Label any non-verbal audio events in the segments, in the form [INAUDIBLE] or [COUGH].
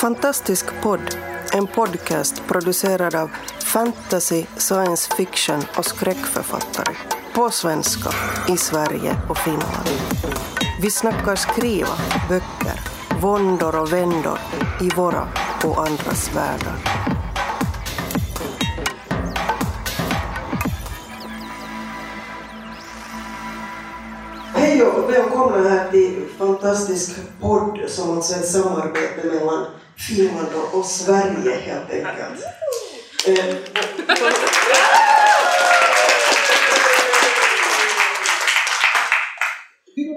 Fantastisk podd, en podcast producerad av fantasy, science fiction och skräckförfattare. På svenska, i Sverige och Finland. Vi snackar skriva, böcker, våndor och vändor i våra och andras världar. Hej och välkomna här till Fantastisk podd som alltså är ett samarbete mellan Finland och Sverige helt enkelt. Eh,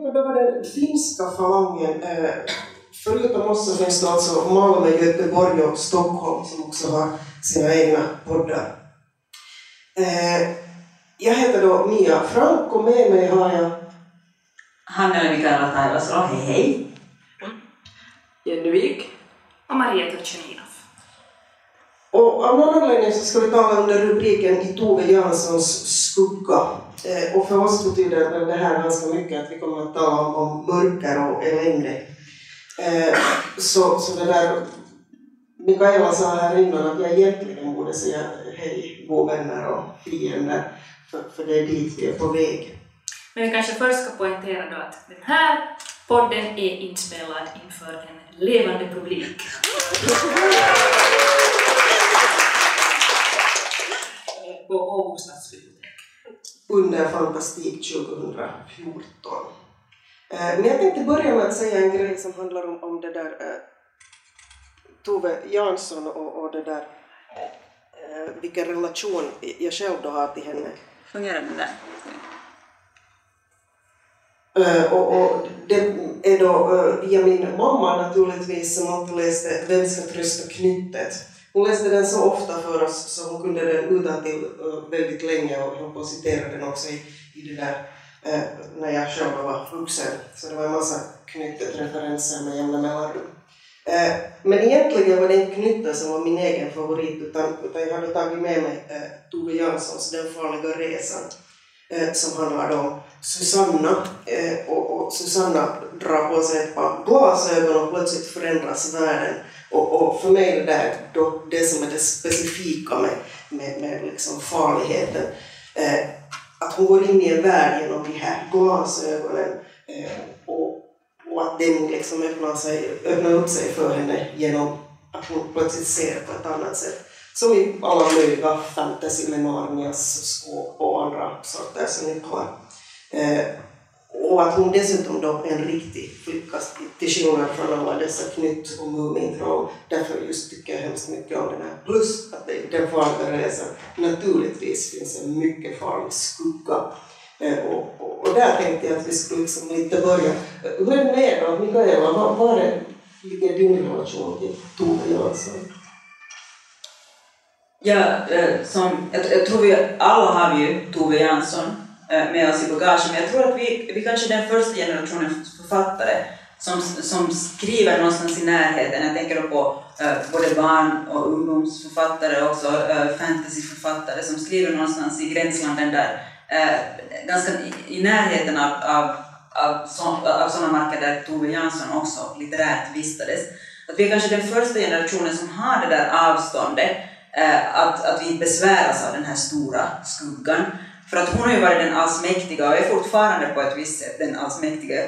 råkade vara den finska falangen. Eh, förutom oss så finns det alltså Malmö, Göteborg och Stockholm som också har sina egna poddar. Eh, jag heter då Mia Frank och med mig har jag Hannele Mikaela Taivasalo, hej hej. Jenny Wik. Och Maria Turchaninov. Och av någon anledning så ska vi tala under rubriken I Tove Janssons skugga. Eh, och för oss betyder väl det här ganska mycket att vi kommer att tala om, om mörker och elände. Eh, så, så det där, Mikaela sa här innan att jag egentligen borde säga hej vänner och fiender, för, för det är dit vi är på väg. Men vi kanske först ska poängtera då att den här podden är inspelad inför en levande publik. På Åbo stadsbibliotek. under Fantastik 2014. Eh, Men jag tänkte börja med att säga en grej som handlar om, om det där eh, Tove Jansson och, och det där eh, vilken relation jag själv då har till henne. Fungerar det där? Eh, och, och det är då eh, via min mamma naturligtvis som alltid läste Vem ska trösta knyttet. Hon läste den så ofta för oss så hon kunde den utantill eh, väldigt länge och höll på att citera den också i, i det där när jag själv var vuxen. Så det var en massa knyttet-referenser med jämna mellanrum. Men egentligen var det inte knyttet som var min egen favorit utan, utan jag hade tagit med mig Tove Janssons Den farliga resan som handlar om Susanna eh, och, och Susanna drar på sig ett par glasögon och plötsligt förändras världen. Och, och för mig är det där då det som är det specifika med, med, med liksom farligheten. Eh, att hon går in i en värld genom de här glasögonen eh, och, och att den liksom öppnar, sig, öppnar upp sig för henne genom att hon plötsligt ser på ett annat sätt. Som i alla möjliga fantasy med Narnias skåp och andra sorters nycklar. Eh, Eh, och att hon dessutom då är en riktig flicka till skillnad från alla dessa knytt och Mumintroll. Därför just tycker jag hemskt mycket om den här. Plus att det i den farliga resan naturligtvis finns en mycket farlig skugga. Eh, och, och, och där tänkte jag att vi skulle liksom lite börja. Hur är det med er då? Mikaela, var, var är, ligger din relation till Tove Jansson? Ja, eh, som, jag, jag tror vi alla har ju Tove Jansson Eh, med oss i bagaget, men jag tror att vi, vi kanske är den första generationen författare som, som skriver någonstans i närheten. Jag tänker då på eh, både barn och ungdomsförfattare och också eh, fantasyförfattare som skriver någonstans i gränslanden där, eh, ganska i, i närheten av, av, av, så, av sådana marker där Tove Jansson också litterärt vistades. Att vi är kanske den första generationen som har det där avståndet eh, att, att vi inte besväras av den här stora skuggan. För att hon har ju varit den allsmäktiga och är fortfarande på ett visst sätt den allsmäktiga,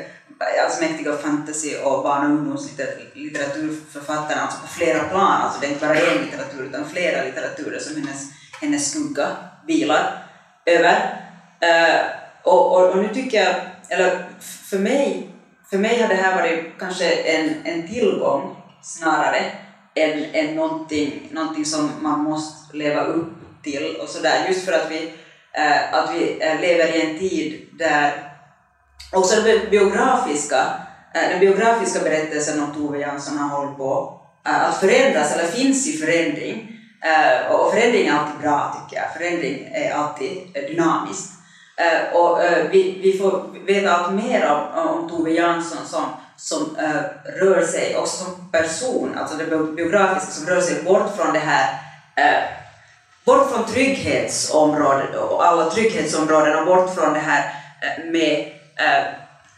allsmäktiga fantasy och barn och ungdomslitteraturförfattaren, alltså på flera plan. Alltså det är inte bara en litteratur utan flera litteraturer som hennes, hennes skugga vilar över. Uh, och, och, och nu tycker jag, eller för mig, för mig har det här varit kanske en, en tillgång snarare än, än någonting, någonting som man måste leva upp till och sådär. Just för att vi, Eh, att vi eh, lever i en tid där också den biografiska, eh, den biografiska berättelsen om Tove Jansson har hållit på eh, att förändras, eller finns i förändring. Eh, och förändring är alltid bra tycker jag, förändring är alltid eh, dynamiskt. Eh, och eh, vi, vi får veta allt mer om, om Tove Jansson som, som rör sig också som person, alltså det biografiska som rör sig bort från det här bort från trygghetsområden och alla trygghetsområden och bort från det här eh, med äh,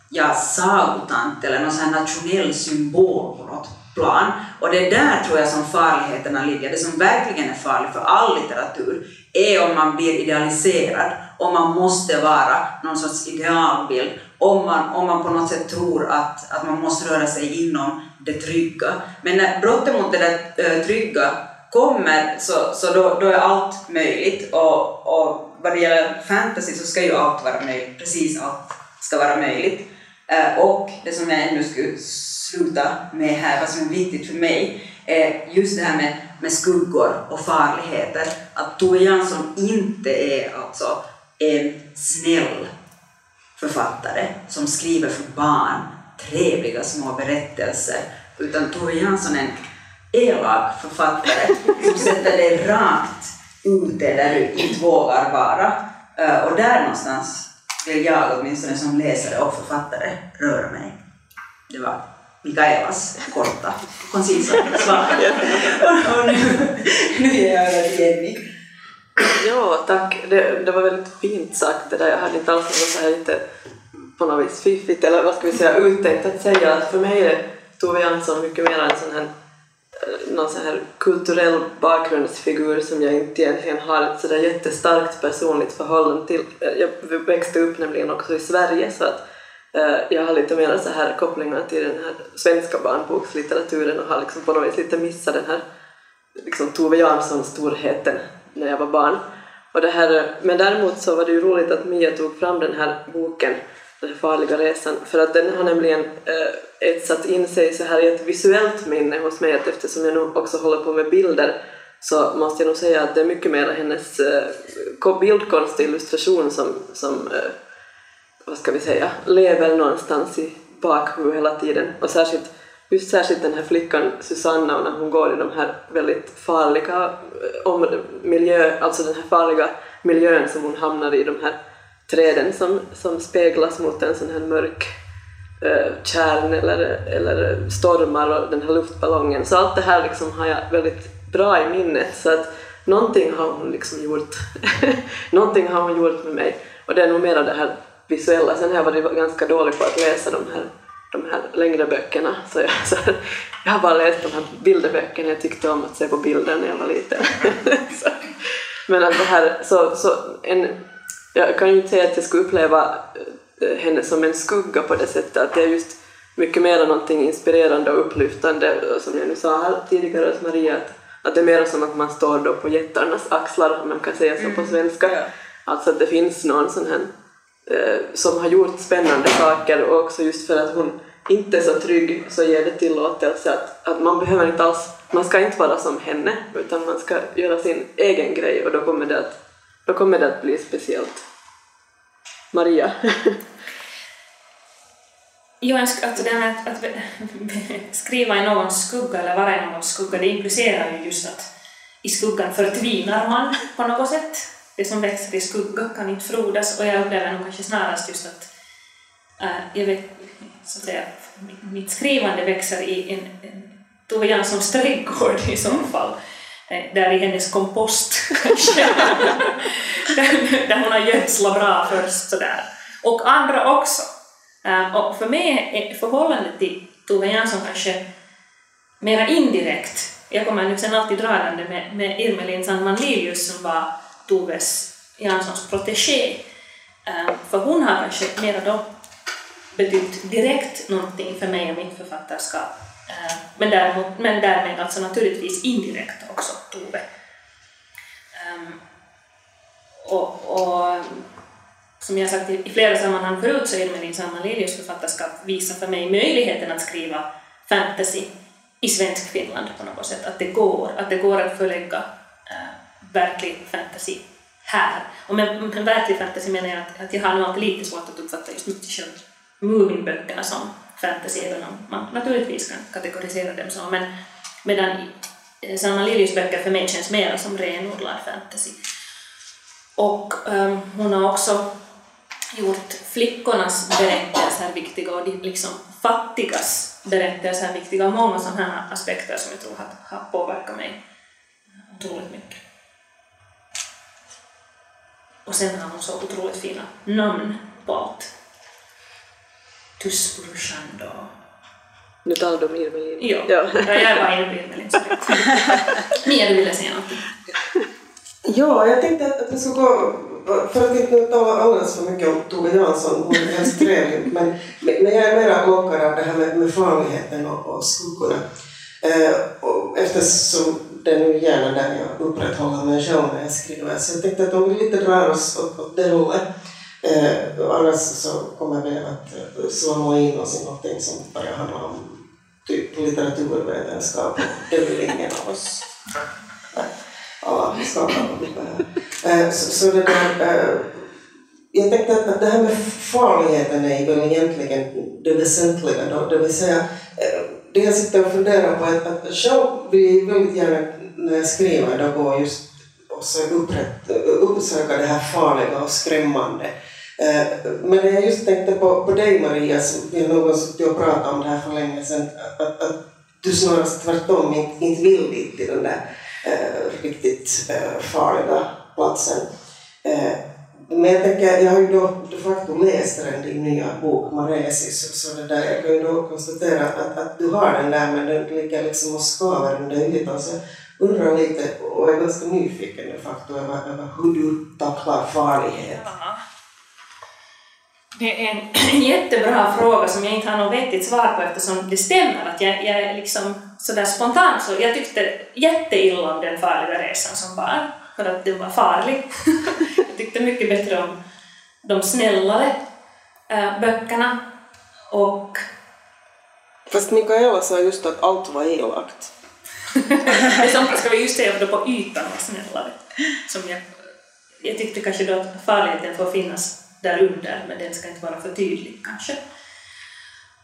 ja, sagotant eller någon sån här nationell symbol på något, plan. Och det är där tror jag som farligheterna ligger. Det som verkligen är farligt för all litteratur är om man blir idealiserad, om man måste vara någon sorts idealbild, om man, om man på något sätt tror att, att man måste röra sig inom det trygga. Men när brottet mot det där äh, trygga kommer så, så då, då är allt möjligt och, och vad det gäller fantasy så ska ju allt vara möjligt, precis allt ska vara möjligt. Eh, och det som jag ännu skulle sluta med här, vad som är viktigt för mig, är just det här med, med skuggor och farligheter. Att Tove Jansson inte är alltså en snäll författare som skriver för barn trevliga små berättelser, utan Tove Jansson är en elak författare som sätter dig rakt ute där du inte vågar vara. Eh, och där någonstans vill jag åtminstone som läsare och författare röra mig. Det var Mikaelas korta, koncisa svar. och nu, nu ger jag över till Jenny. Ja, tack. Det, det var väldigt fint sagt det där. Jag hade inte alls något så här lite på något vis fiffigt eller vad ska vi säga uttänkt att säga att för mig är Tove Jansson mycket mer en sån här Eh, någon sån här kulturell bakgrundsfigur som jag inte egentligen har ett sådär jättestarkt personligt förhållande till. Eh, jag växte upp nämligen också i Sverige så att eh, jag har lite mer så här kopplingar till den här svenska barnbokslitteraturen och har liksom på något vis lite missat den här liksom Tove Jansson-storheten när jag var barn. Och det här, eh, men däremot så var det ju roligt att Mia tog fram den här boken, den farliga resan, för att den har nämligen eh, äh, etsat in sig så här i ett visuellt minne hos mig, att eftersom jag nu också håller på med bilder så måste jag nog säga att det är mycket mer hennes äh, bildkonst och illustration som, som äh, vad ska vi säga, lever någonstans i bakhuvudet hela tiden. Och särskilt just särskilt den här flickan Susanna och när hon går i de här väldigt farliga eh, om, miljö, alltså den här farliga miljön som hon hamnar i, de här träden som, som speglas mot en sån här mörk eh, kärn eller, eller stormar och den här luftballongen. Så allt det här liksom har jag väldigt bra i minnet så att någonting har hon liksom gjort, [LAUGHS] någonting har hon gjort med mig och det är nog mera det här visuella. Sen har jag varit ganska dålig på att läsa de här de här längre böckerna. Så jag, [LAUGHS] så jag har bara läst de här bilderböckerna, jag tyckte om att se på bilder när jag var liten. [LAUGHS] så, men att det här, så, så en, jag kan ju inte säga att jag skulle uppleva eh, henne som en skugga på det sättet, att det är just mycket mer någonting inspirerande och upplyftande, som jag nu sa här tidigare hos Maria, att, att det är mer som att man står då på jättarnas axlar, om man kan säga så på mm. svenska. Mm. Alltså att det finns någon sån här Eh, som har gjort spännande saker och också just för att hon inte är så trygg så ger det tillåtelse att, att man behöver inte alls, man ska inte vara som henne utan man ska göra sin egen grej och då kommer det att, då kommer det att bli speciellt. Maria? [LAUGHS] Jo, alltså det här med att, att [LAUGHS] skriva i någons skugga eller vara i någons skugga, det implicerar ju just att i skuggan förtvinar man på något sätt det som växer i skugga kan inte frodas och jag upplever nog kanske snarast just att äh, jag vet, så att säga, mitt skrivande växer i en, en Tove Janssons trädgård i så fall, äh, där i hennes kompost [LAUGHS] där, där hon har gödslat bra först sådär. Och andra också. Äh, och för mig är förhållandet till Tove Jansson kanske mera indirekt. Jag kommer nu sen alltid dragande med, med Irmelin Sandman Lilius som var Toves Janssons protegé. Ehm, för hon har kanske mera då betytt direkt någonting för mig och mitt författarskap. Men, däremot, men därmed alltså naturligtvis indirekt också Tove. Um, och, och som jag sagt i flera sammanhang förut så är min Salman Liljus författarskap visar för mig möjligheten att skriva fantasy i svensk Finland på något sätt, att det går, att det går att förlägga eh, verklig fantasy här. Och med, med verklig fantasy menar jag att, att jag har nog alltid lite svårt att uppfatta just Muminböckerna som fantasy, även om man naturligtvis kan kategorisera dem så. Men medan Eh, Sanna Liljus böcker för mig känns mer som renodlad fantasy. Och um, hon har också gjort flickornas berättelser viktiga och de liksom fattigas berättelser viktiga och många sådana här aspekter som jag tror har, har påverkat mig otroligt mycket. Och sen har hon så otroligt fina namn på allt. Tuspurshando, nu talar du om. Jo, Ja. ja. jag är bara på Irmelin. Mia, du ville säga någonting? Ja, jag tänkte att, vi skulle gå, för att inte nu tala alldeles för mycket om Tove Jansson, hon är ganska trevlig, men, men jag är mera lockad av det här med, med farligheten och, och skuggorna. Eh, och eftersom det är nu gärna där jag upprätthåller mig själv när jag skriver, så jag tänkte att om vi lite drar oss åt, åt det hållet, eh, annars så kommer vi att eh, slå svamla in oss i någonting som bara handlar om typ litteraturvetenskap och det vill ingen av oss. Alla skapar eh, så, så det där, eh, jag tänkte att, att det här med farligheten är väl egentligen det väsentliga då, det vill säga eh, det jag sitter och funderar på är att, att själv vill jag väldigt gärna när jag skriver då gå just och upprätt, uppsöka det här farliga och skrämmande. Eh, men när jag just tänkte på, på dig Maria, som vi har någon suttit och pratat om det här för länge sedan, att, att, du snarast tvärtom inte, inte vill dit till den där äh, riktigt äh, farliga platsen. Äh, men jag tänker, jag har ju då de facto läst den, din nya bok Maresis, så, så det där, jag kan ju då konstatera att, att du har den där men den ligger liksom och skaver under ytan. Så jag undrar lite, och är ganska nyfiken de facto över, över hur du tacklar farlighet. Ja. Det är en [CLEARS THROAT] jättebra fråga som jag inte har något vettigt svar på eftersom det stämmer att jag, jag liksom sådär spontant så jag tyckte jätteilla om den farliga resan som barn för att den var farlig. [LAUGHS] jag tyckte mycket bättre om de snällare äh, böckerna och Fast Mikaela sa just att allt var elakt. [LAUGHS] det som ska vi just säga då på ytan var snällare. Som jag, jag tyckte kanske då att farligheten får finnas där under, men den ska inte vara för tydlig kanske.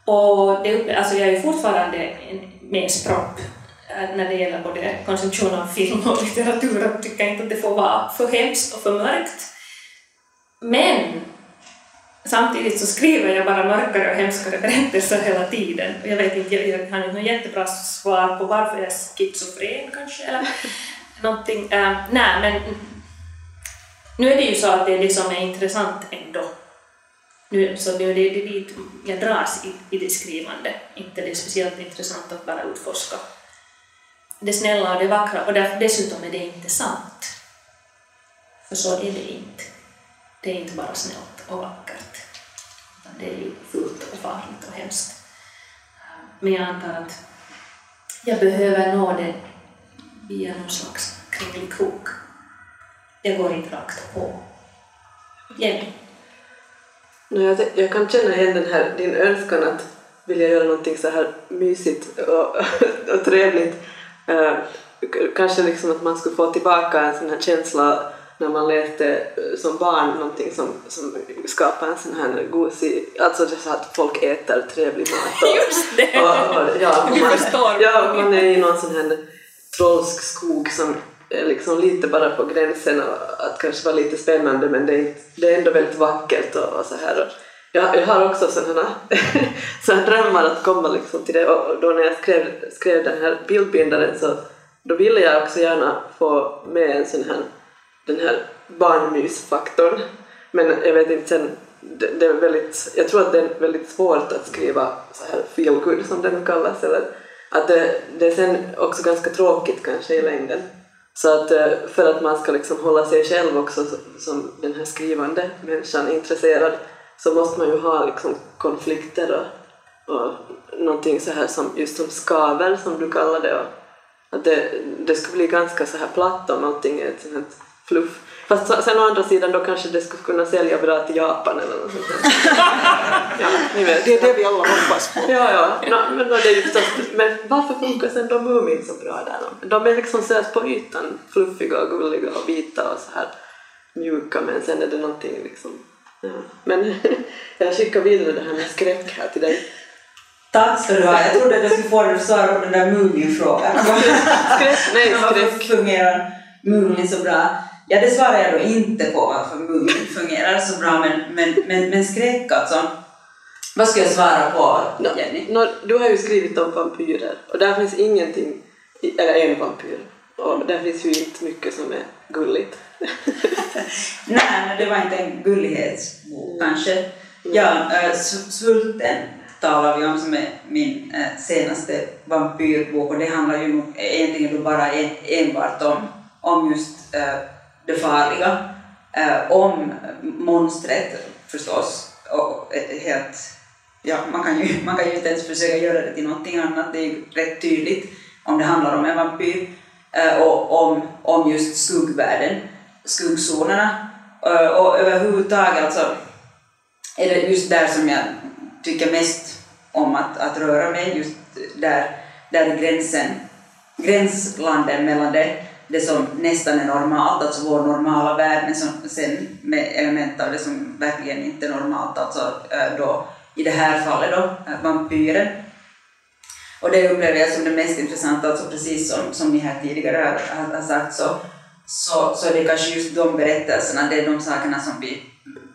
Och det, alltså jag är fortfarande en mespropp eh, när det gäller både konsumtion av film och [LAUGHS] litteratur och tycker inte att det får vara för hemskt och för mörkt. Men samtidigt så skriver jag bara mörkare och hemskare berättelser hela tiden. Och jag vet inte, jag, jag har inte något jättebra svar på varför jag är schizofren kanske, eller [LAUGHS] någonting. Uh, nej, men nu är det ju så att det är det som är intressant ändå. Nu, så det är dit jag dras i, i det skrivande. Inte det är speciellt intressant att bara utforska det snälla och det vackra. Och därför, dessutom är det inte sant. För så är det inte. Det är inte bara snällt och vackert. Utan det är ju fult och farligt och hemskt. Men jag antar att jag behöver nå det via någon slags kringlig krok. Jag går inte rakt på. Jenny? No, jag, jag kan känna igen den här, din önskan att vilja göra någonting så här mysigt och, [LAUGHS] och trevligt. K- kanske liksom att man skulle få tillbaka en sån här känsla när man läste eh, som barn någonting som, som skapar en sån här gosig, alltså det så att folk äter trevlig mat. Och, Just det! och, och, ja, man, ja, man är i någon sån här trollsk skog som liksom lite bara på gränsen och att kanske vara lite spännande men det är, det är ändå väldigt vackert och, och så här. Och jag, jag har också sådana [LAUGHS] så drömmar att komma liksom till det och då när jag skrev, skrev den här bildbindaren så då ville jag också gärna få med en sån här den här barnmysfaktorn men jag vet inte sen det, det är väldigt, jag tror att det är väldigt svårt att skriva så här feel good som den kallas eller att det, det är sen också ganska tråkigt kanske i längden. Så att eh, för att man ska liksom hålla sig själv också som den här skrivande människan intresserad så måste man ju ha liksom konflikter och, och någonting så här som just som skaver som du kallar det och att det, det skulle bli ganska så här platt om allting är ett sånt här fluff. Fast så- sen å andra sidan då kanske det skulle kunna sälja bra till Japan eller något sånt [LAUGHS] ja, ni vet. Det är det vi alla hoppas på. Ja, ja. No, men, då är det ju förstås, men varför funkar sen de Mumin så bra där? De är liksom så här på ytan fluffiga och gulliga och vita och så här mjuka men sen är det någonting liksom... Ja. Men [LAUGHS] jag skickar vidare det här med skräck här till dig. Tack ska du ha. Jag trodde att jag skulle få dig att svara på den där Mumin-frågan. [LAUGHS] Skräck? Nej, Varför skräck. fungerar Mumin så bra? Ja, det svarar jag då inte på varför Mumin fungerar så bra, men, men, men, men skräck alltså. Vad ska jag svara på, No, Jenny? no, du har ju skrivit om vampyrer och där finns ingenting, eller en vampyr, och där finns ju inte mycket som är gulligt. [LAUGHS] Nej, men det var inte en gullighetsbok kanske. Ja, äh, svulten talar vi om som är min eh, senaste vampyrbok och det handlar ju egentligen bara en, enbart om, om just eh, det farliga, eh, om monstret förstås och ett helt ja, man kan, ju, [LAUGHS] man kan ju inte ens försöka göra det till någonting annat, det är ju rätt tydligt om det handlar om en vampyr eh, och om, om just skuggvärlden, skuggzonerna eh, och överhuvudtaget alltså är det just där som jag tycker mest om att, att röra mig, just där, där gränsen, gränslanden mellan det, det som nästan är normalt, alltså vår normala värld, men som, sen med element av det som verkligen inte är normalt, alltså eh, då i det här fallet då, eh, vampyren. Och det upplever jag som det mest intressanta, alltså precis som, som ni här tidigare har, har sagt så, så, så är det kanske just de berättelserna, det är de sakerna som vi,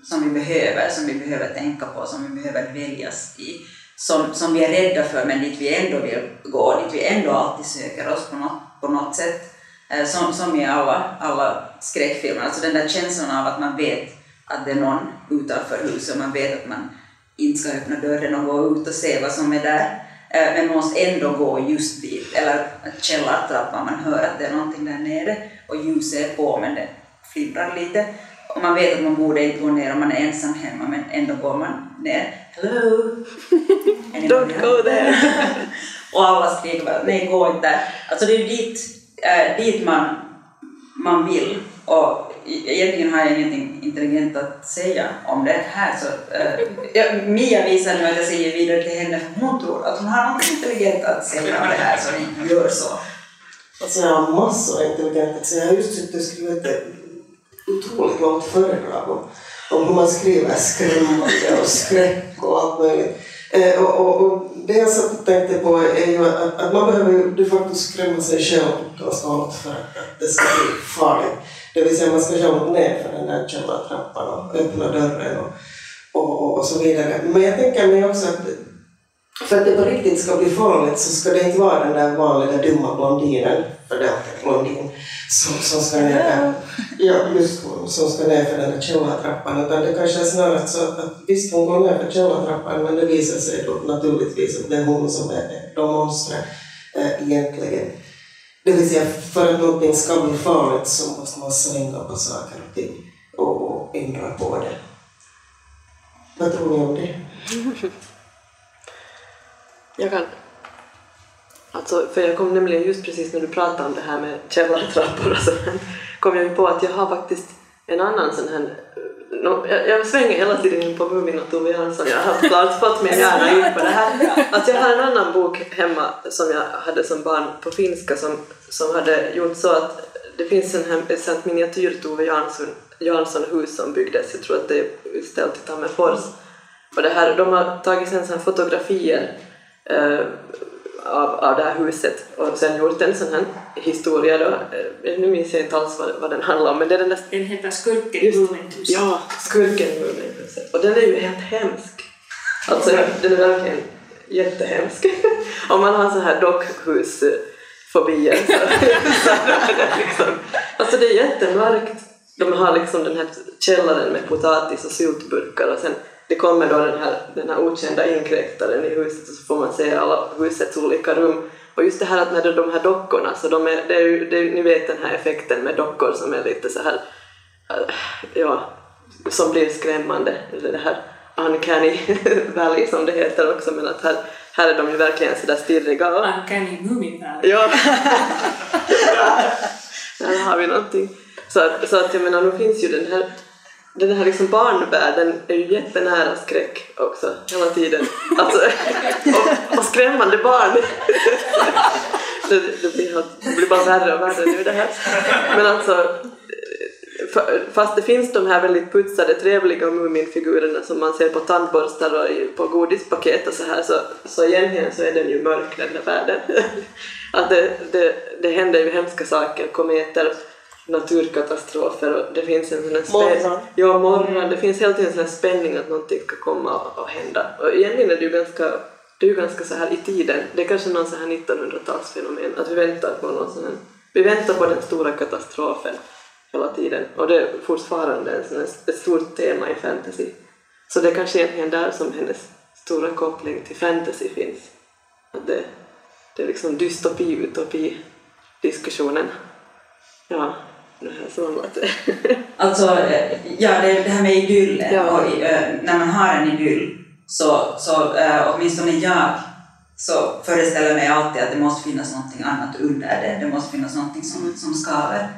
som vi behöver, som vi behöver tänka på, som vi behöver väljas i, som, som vi är rädda för men dit vi ändå vill gå, dit vi ändå alltid söker oss på något, på något sätt. Eh, som, som i alla, alla skräckfilmer, alltså den där känslan av att man vet att det är någon utanför huset och man vet att man inte ska öppna dörren och gå ut och se vad som är där. Eh, men man måste ändå gå just dit, eller källartrappan, man hör att det är någonting där nere och ljuset är på men det flimmar lite. Och man vet att man borde inte gå ner om man är ensam hemma men ändå går man ner. Hello! [LAUGHS] Don't go there! [LAUGHS] och alla skriker bara nej gå inte där. Alltså det är dit, eh, dit man, man vill och e-, egentligen har jag ingenting intelligent att säga om det här så äh, ja, Mia visar nu att jag säger vidare till henne för hon tror att hon har något intelligent att säga om det här så ni gör så. Alltså jag har massor intelligent att säga. Jag har just suttit och skrivit ett otroligt långt föredrag om, om hur man skriver skrämmande och skräck och allt möjligt. Eh, och, och, och, det jag satt och tänkte på är ju att, att man behöver de facto skrämma sig själv ganska hårt för att det ska bli farligt. Det vill säga man ska själv ner för den där källartrappan och öppna dörren och, och, och, och, så vidare. Men jag tänker mig också att för att det på riktigt ska bli farligt så ska det inte vara den där vanliga dumma blondinen, för det är blondin, som, som ska ner ja, just som ska ner för den där källartrappan, utan det kanske är snarare så att, att visst hon går ner för källartrappan men det visar sig då naturligtvis att det är hon som är de monstret äh, egentligen. Det vill säga, för att någonting ska bli farligt så måste man svänga på saker och ting och, och ändra på det. Vad tror ni om det? [LAUGHS] Jag kan... Alltså, för jag kom nämligen just precis när du pratade om det här med källartrappor och så, kom jag ju på att jag har faktiskt en annan sån här No, jag, jag svänger hela tiden in på Mumin och Tove Jansson. Jag har klart fått min hjärna in på det här. Alltså jag har en annan bok hemma som jag hade som barn på finska som, som hade gjort så att det finns en här, miniatyr Tove Jansson, Jansson hus som byggdes, jag tror att det är utställt i Tammerfors. Och det här, de har tagit sen så fotografier eh, av, av det här huset och sen gjort en sån här historia då. Eh, nu minns jag inte alls vad, vad den handlar om men det är den där... Den heter Skurken i Muminhuset. Ja, Skurken Muminhuset. Och den är ju helt hemsk. Alltså den är verkligen jättehemsk. [LAUGHS] Om man har så här dockhusfobier så, [LAUGHS] så det liksom... Alltså det är jättemörkt. De har liksom den här källaren med potatis och syltburkar och sen det kommer då den här, den här okända inkräktaren i huset och så får man se alla husets olika rum. Och just det här att när det är de här dockorna, så de är, det är det är, ni vet den här effekten med dockor som är lite så här, äh, ja, som blir skrämmande, eller det här uncanny [LAUGHS] valley som det heter också, men att här, här är de ju verkligen sådär stirriga. Uncanny Moomin Valley. Ja. [LAUGHS] där har vi någonting. Så, så att jag menar, nu finns ju den här den här liksom barnvärlden är ju jättenära skräck också hela tiden. Alltså, och, och skrämmande barn. Det, det, blir, det blir bara värre och värre nu det här. Men alltså, fast det finns de här väldigt putsade, trevliga Muminfigurerna som man ser på tandborstar och på godispaket och så här, så, så egentligen så är den ju mörk den där världen. Att det, det, det händer ju hemska saker, kometer naturkatastrofer och det finns en sån morgon. Ja, morgon. Det finns hela tiden en sån spänning att någonting ska komma och, och hända. Och egentligen är det ju ganska, det är ju ganska så här i tiden. Det är kanske någon sån här 1900-talsfenomen att vi väntar på någon sån här, vi väntar på den stora katastrofen hela tiden och det är fortfarande en sån här, ett stort tema i fantasy. Så det är kanske egentligen där som hennes stora koppling till fantasy finns. Att det, det är liksom dystopi-utopi-diskussionen. Ja, det här [LAUGHS] Alltså, eh, ja, det, det här med idyllen. Ja. Och, eh, när man har en idyll, så, så eh, åtminstone jag, så föreställer mig alltid att det måste finnas någonting annat under det. Det måste finnas någonting som, som skaver,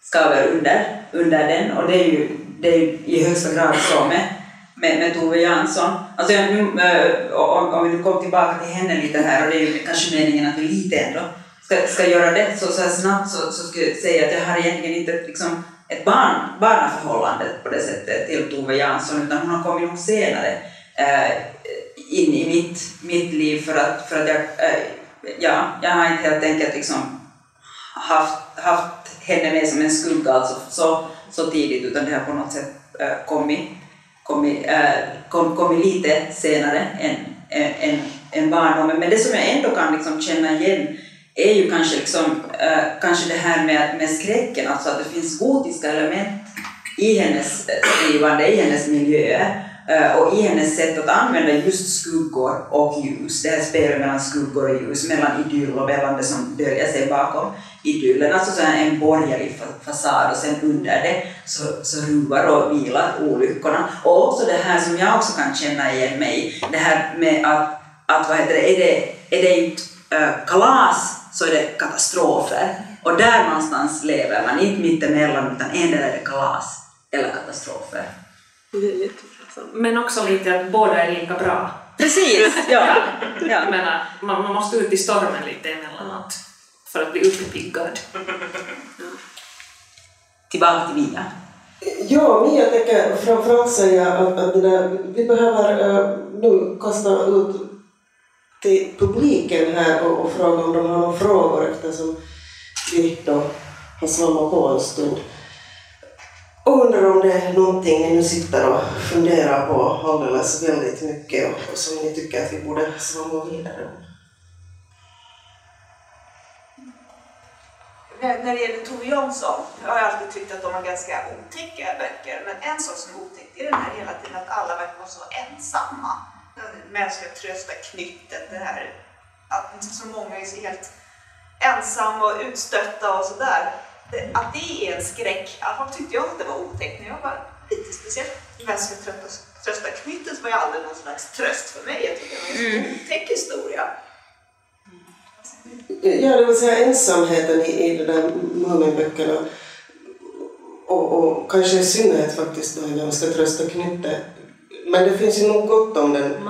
skaver under, under den. Och det är ju, det är ju i högsta grad så med, med, med Tove Jansson. Alltså, nu, eh, om, om vi nu kommer tillbaka till henne lite här, och det är ju kanske meningen att vi lite ändå ska, ska göra det så, så här snabbt, så, så skulle jag säga att jag har egentligen inte liksom, ett barn, barnaförhållande på det sättet till Tove Jansson, utan hon har kommit nog senare eh, in i mitt, mitt liv för att, för att jag, eh, ja, jag har inte helt enkelt liksom haft, haft henne med som en skugga alltså så, så tidigt, utan det har på något sätt eh, kommit, kommit, eh, kom, kommit lite senare än, än, än, än barndomen. Men det som jag ändå kan liksom känna igen är ju kanske, liksom, eh, kanske det här med, med skräcken, alltså att det finns gotiska element i hennes eh, skrivande, i hennes miljöer eh, och i hennes sätt att använda just skuggor och ljus. Det här spelet mellan skuggor och ljus, mellan idyll och mellan det som döljer sig bakom idyllen. Alltså så en borgerlig fasad och sen under det så, så ruvar och vilar olyckorna. Och också det här som jag också kan känna igen mig i, det här med att, att vad heter det, är det, är det inte eh, kalas så är det katastrofer. Och där någonstans lever man, inte mittemellan utan endera är det kalas eller katastrofer. det är jättebra. Men också lite att båda är lika bra. Precis! Ja. [LAUGHS] Jag ja. menar, man, man måste ut i stormen lite emellanåt för att bli uppiggad. Tillbaka till Mia. Ja, Mia tänker framförallt säga att, att det där, vi behöver eh, nu kasta ut till publiken här och, och fråga om de har några frågor eftersom vi då har svammat på en stund. Och undrar om det är någonting ni nu sitter och funderar på alldeles väldigt mycket och, och som ni tycker att vi borde svamma vidare om. När det gäller Tove Jansson, jag har alltid tyckt att de var ganska otäcka böcker, men en sak som är otäck är den här hela tiden att alla verkar vara så ensamma. Den mänskliga trösta knyttet, det här att så många är så helt ensamma och utstötta och sådär. Att det är en skräck, i alla fall tyckte jag att det var otäckt när jag var lite speciellt. Mänskliga trösta, trösta knyttet var ju aldrig någon slags tröst för mig. Jag tycker det var en så otäck historia. Ja, det vill säga ensamheten i, i de där Muminböckerna och, och kanske i synnerhet faktiskt då jag ska trösta Knytte. Men det finns ju nog gott om den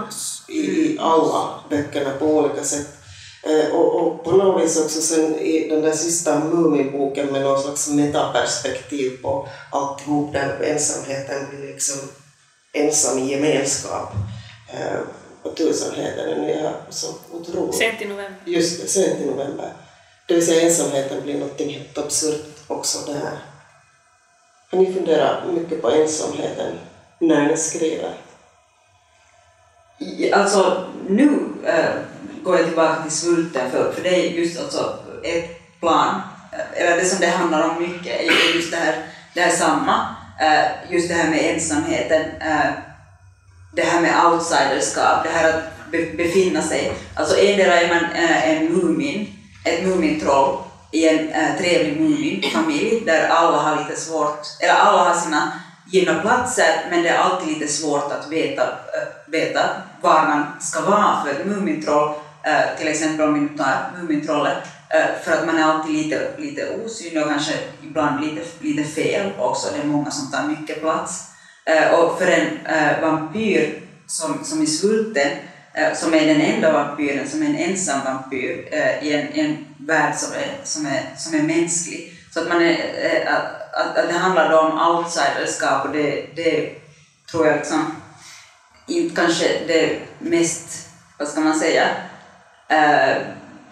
i, i alla böckerna på olika sätt. Eh, och, och på något vis också sen i den där sista Muminboken med någon slags metaperspektiv på alltihop där ensamheten blir liksom ensam i gemenskap. Eh, och tusenheten är så otroligt Sent i november. Just det, sent i november. Det vill säga ensamheten blir något helt absurt också där. Har ni funderat mycket på ensamheten när ni skriver? Alltså nu äh, går jag tillbaka till svulten för, för det är just alltså ett plan, eh, eller det som det handlar om mycket är just det här, det här samma, äh, just det här med ensamheten, äh, det här med outsiderskap, det här att be, befinna sig, alltså endera är man en mumin, ett mumintroll i en trevlig muminfamilj där alla har lite svårt, eller alla har sina givna platser men det är alltid lite svårt att veta, äh, veta var man ska vara för ett mumintroll, äh, till exempel om vi nu tar mumintrollet, äh, för att man är alltid lite, lite osynlig och kanske ibland lite, lite fel också, det är många som tar mycket plats. Och för en vampyr som, som i Svulten, som är den enda vampyren, som är en ensam vampyr i en, i en värld som är, som, är, som är mänsklig. Så att, man är, att, att, det handlade om outsiderskap och det, det tror jag liksom inte kanske det mest, vad ska man säga, äh,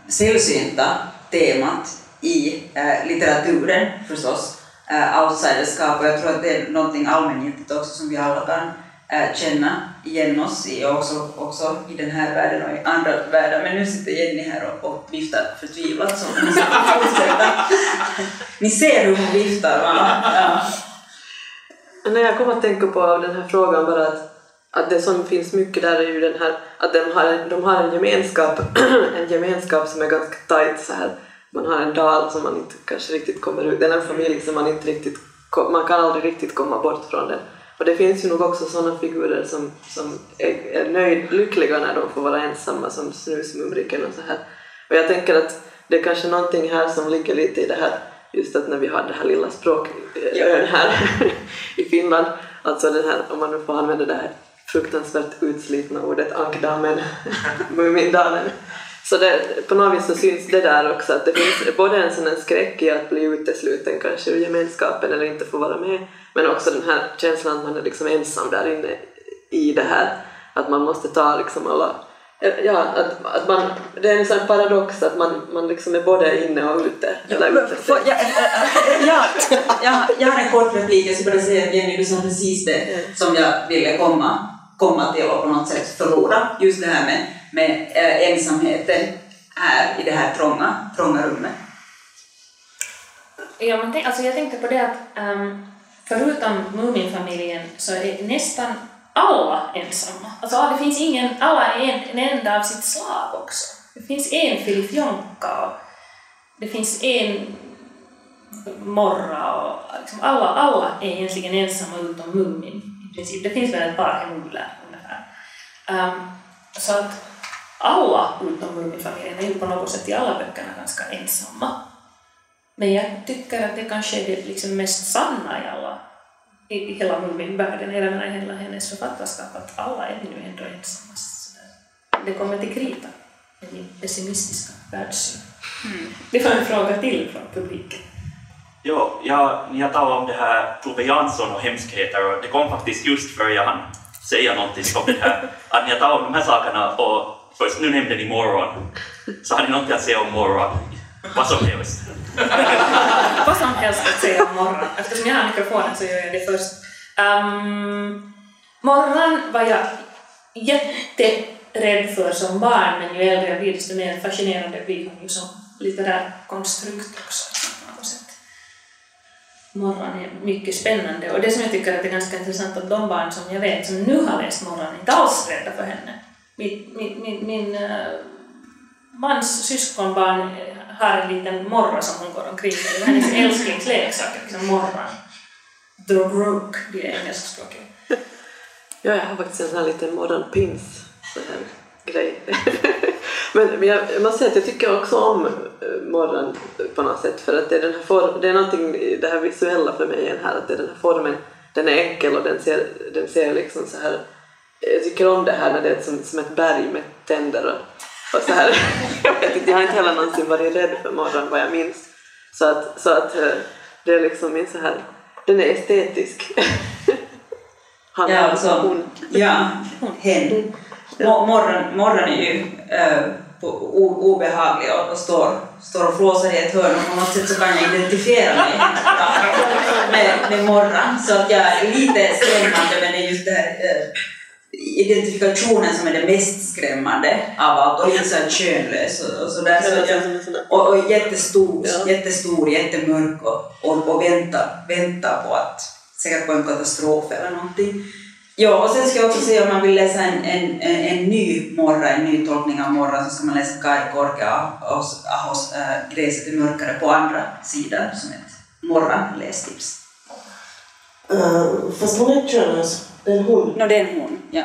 sällsynta temat i äh, litteraturen förstås, äh, outsiderskap och jag tror att det är någonting allmängiltigt också som vi alla kan äh, känna igen oss i också, också i den här världen och i andra världar. Men nu sitter Jenny här och, och viftar förtvivlat så hon ska fortsätta. Ni ser hur hon viftar va? Ja. När jag kom att tänka på den här frågan bara att att det som finns mycket där är ju den här att de har, de har en gemenskap, [CLEARS THROAT] en gemenskap som är ganska tajt så här. Man har en dal som man inte kanske riktigt kommer ut, eller en familj som man inte riktigt, man kan aldrig riktigt komma bort från den. Och det finns ju nog också sådana figurer som, som är, är nöjd, lyckliga när de får vara ensamma som Snusmumriken och så här. Och jag tänker att det är kanske någonting här som ligger lite i det här just att när vi har det här lilla språkön här [LAUGHS] i Finland, alltså den här, om man nu får använda det här fruktansvärt utslitna ordet ankdammen, [LAUGHS] Mumindalen. Så det, på något vis så syns det där också att det finns både en sån skräck i att bli utesluten kanske ur gemenskapen eller inte få vara med, men också den här känslan att man är liksom ensam där inne i det här, att man måste ta liksom alla Ja, att, att man, det är en sån paradox att man, man liksom är både inne och ute. Ute. För, ja, ja, ja, jag har en kort replik, jag skulle bara säga att Jenny, du sa precis det som jag ville komma, komma till och på något sätt förlora. Just det här med, med äh, ensamheten här i det här trånga, trånga rummet. Ja, men tänk, alltså jag tänkte på det att um, förutom Muminfamiljen så är det nästan alla ensamma. Alltså det finns ingen, alla är en, en enda av sitt slag också. Det finns en Filip Jonka och det finns en Morra och liksom alla, alla är egentligen ensamma utom Mumin i princip. Det finns väl ett par hemuller ungefär. Um, så att alla utom Muminfamiljen är ju på något sätt i alla böckerna ganska ensamma. Men jag tycker att det kanske är det liksom mest sanna i alla hela Muminvärlden, även i hela hennes författarskap, att alla är nu ändå ensamma. Det kommer till krita med min pessimistiska världssyn. Mm. Det var en fråga till från publiken. Jo, ja, ni har talat om det här Tove Jansson och hemskheter och det kom faktiskt just för jag hann säga någonting om det här, att ni har talat om de här sakerna och först nu nämnde ni morgon, så har ni någonting att säga om morgon, vad som helst. [LAUGHS] Vad som helst att säga om morgon. Eftersom jag har mikrofonen så gör jag det först. Um, morgon var jag jätterädd för som barn, men ju äldre jag blir desto mer fascinerande blir hon ju som litterär konstrukt också. Morgon är mycket spännande och det som jag tycker är ganska intressant att de barn som jag vet som nu har läst Morgon inte alls är rädda för henne. Min, min, min, min uh, mans syskonbarn eh, har en liten morra som hon går omkring med. Det hennes älsklingsleksak, liksom morran. The Rook blir engelskspråkig. Ja, jag har faktiskt en sån här liten morgonpins sån här grej. [LAUGHS] men, men jag, jag måste säga att jag tycker också om eh, morgon på något sätt för att det är, den här form, det är någonting det här visuella för mig här att det är den här formen, den är enkel och den ser, den ser liksom så här jag tycker om det här när det är som, som ett berg med tänder och så här, [LAUGHS] jag, vet inte, jag har inte heller någonsin varit rädd för morgon vad jag minns. Så att, så att eh, det är liksom min så här, den är estetisk. [LAUGHS] Han, ja, alltså, hon. Ja, hen. Morgon, morgon är ju äh, obehaglig och, och står, står och flåsar i ett hörn och på något sätt så kan jag identifiera mig med, [LAUGHS] med morgon. Så att jag är lite skrämmande men det är just det här äh, identifikationen som är det mest skrämmande av allt och lite såhär könlös och, och sådär. Så och, och jättestor, ja. jättestor, jättemörk och, och, och väntar, väntar på att, säkert på en katastrof eller någonting. Ja, och sen ska jag också säga om man vill läsa en, en, en, en ny morra, en ny tolkning av morra, så ska man läsa Kai Korkeahos Ahos, äh, Gräset är mörkare på andra sidan som ett morra-lästips. Uh, fast hon är könlös. Det är en hon. No, det är en hon, ja.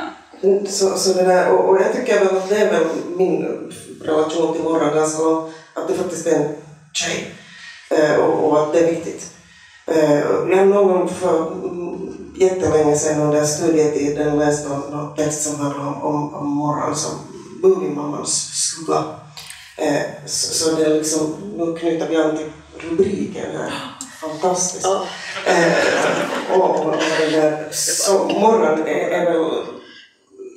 Så, så det där, och, och jag tycker väl att det är väl min relation till Morran ganska lång, att det faktiskt är en tjej eh, och, och, att det är viktigt. Eh, jag någon gång för jättelänge sedan under studietiden läst någon, text som handlar om, om, om Morran som Muminmammans skugga. Eh, så, så det är liksom, nu knyter vi an till rubriken här fantastiskt. Oh. Eh, och, och, där, så morgon är, är väl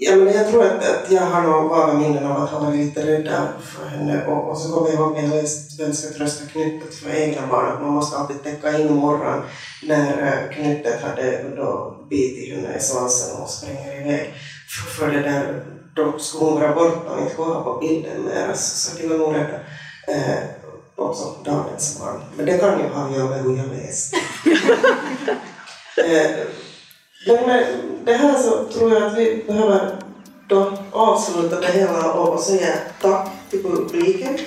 Ja, men jag tror att, att jag har några vaga minnen av att ha varit lite rädd för henne och, och så kommer jag ihåg när jag läste Vem ska trösta knyttet för egna barn att man måste alltid täcka in morgon när äh, knyttet hade då bitit henne i svansen och springer iväg. För, för det där, då skulle hon borta och inte gå på bilden mer så, så de var nog rädda. Eh, också dagens barn. Men det kan ju ha att göra med hur jag läste. [LAUGHS] eh, Men med det här så tror jag att vi behöver då avsluta det hela och säga tack till publiken.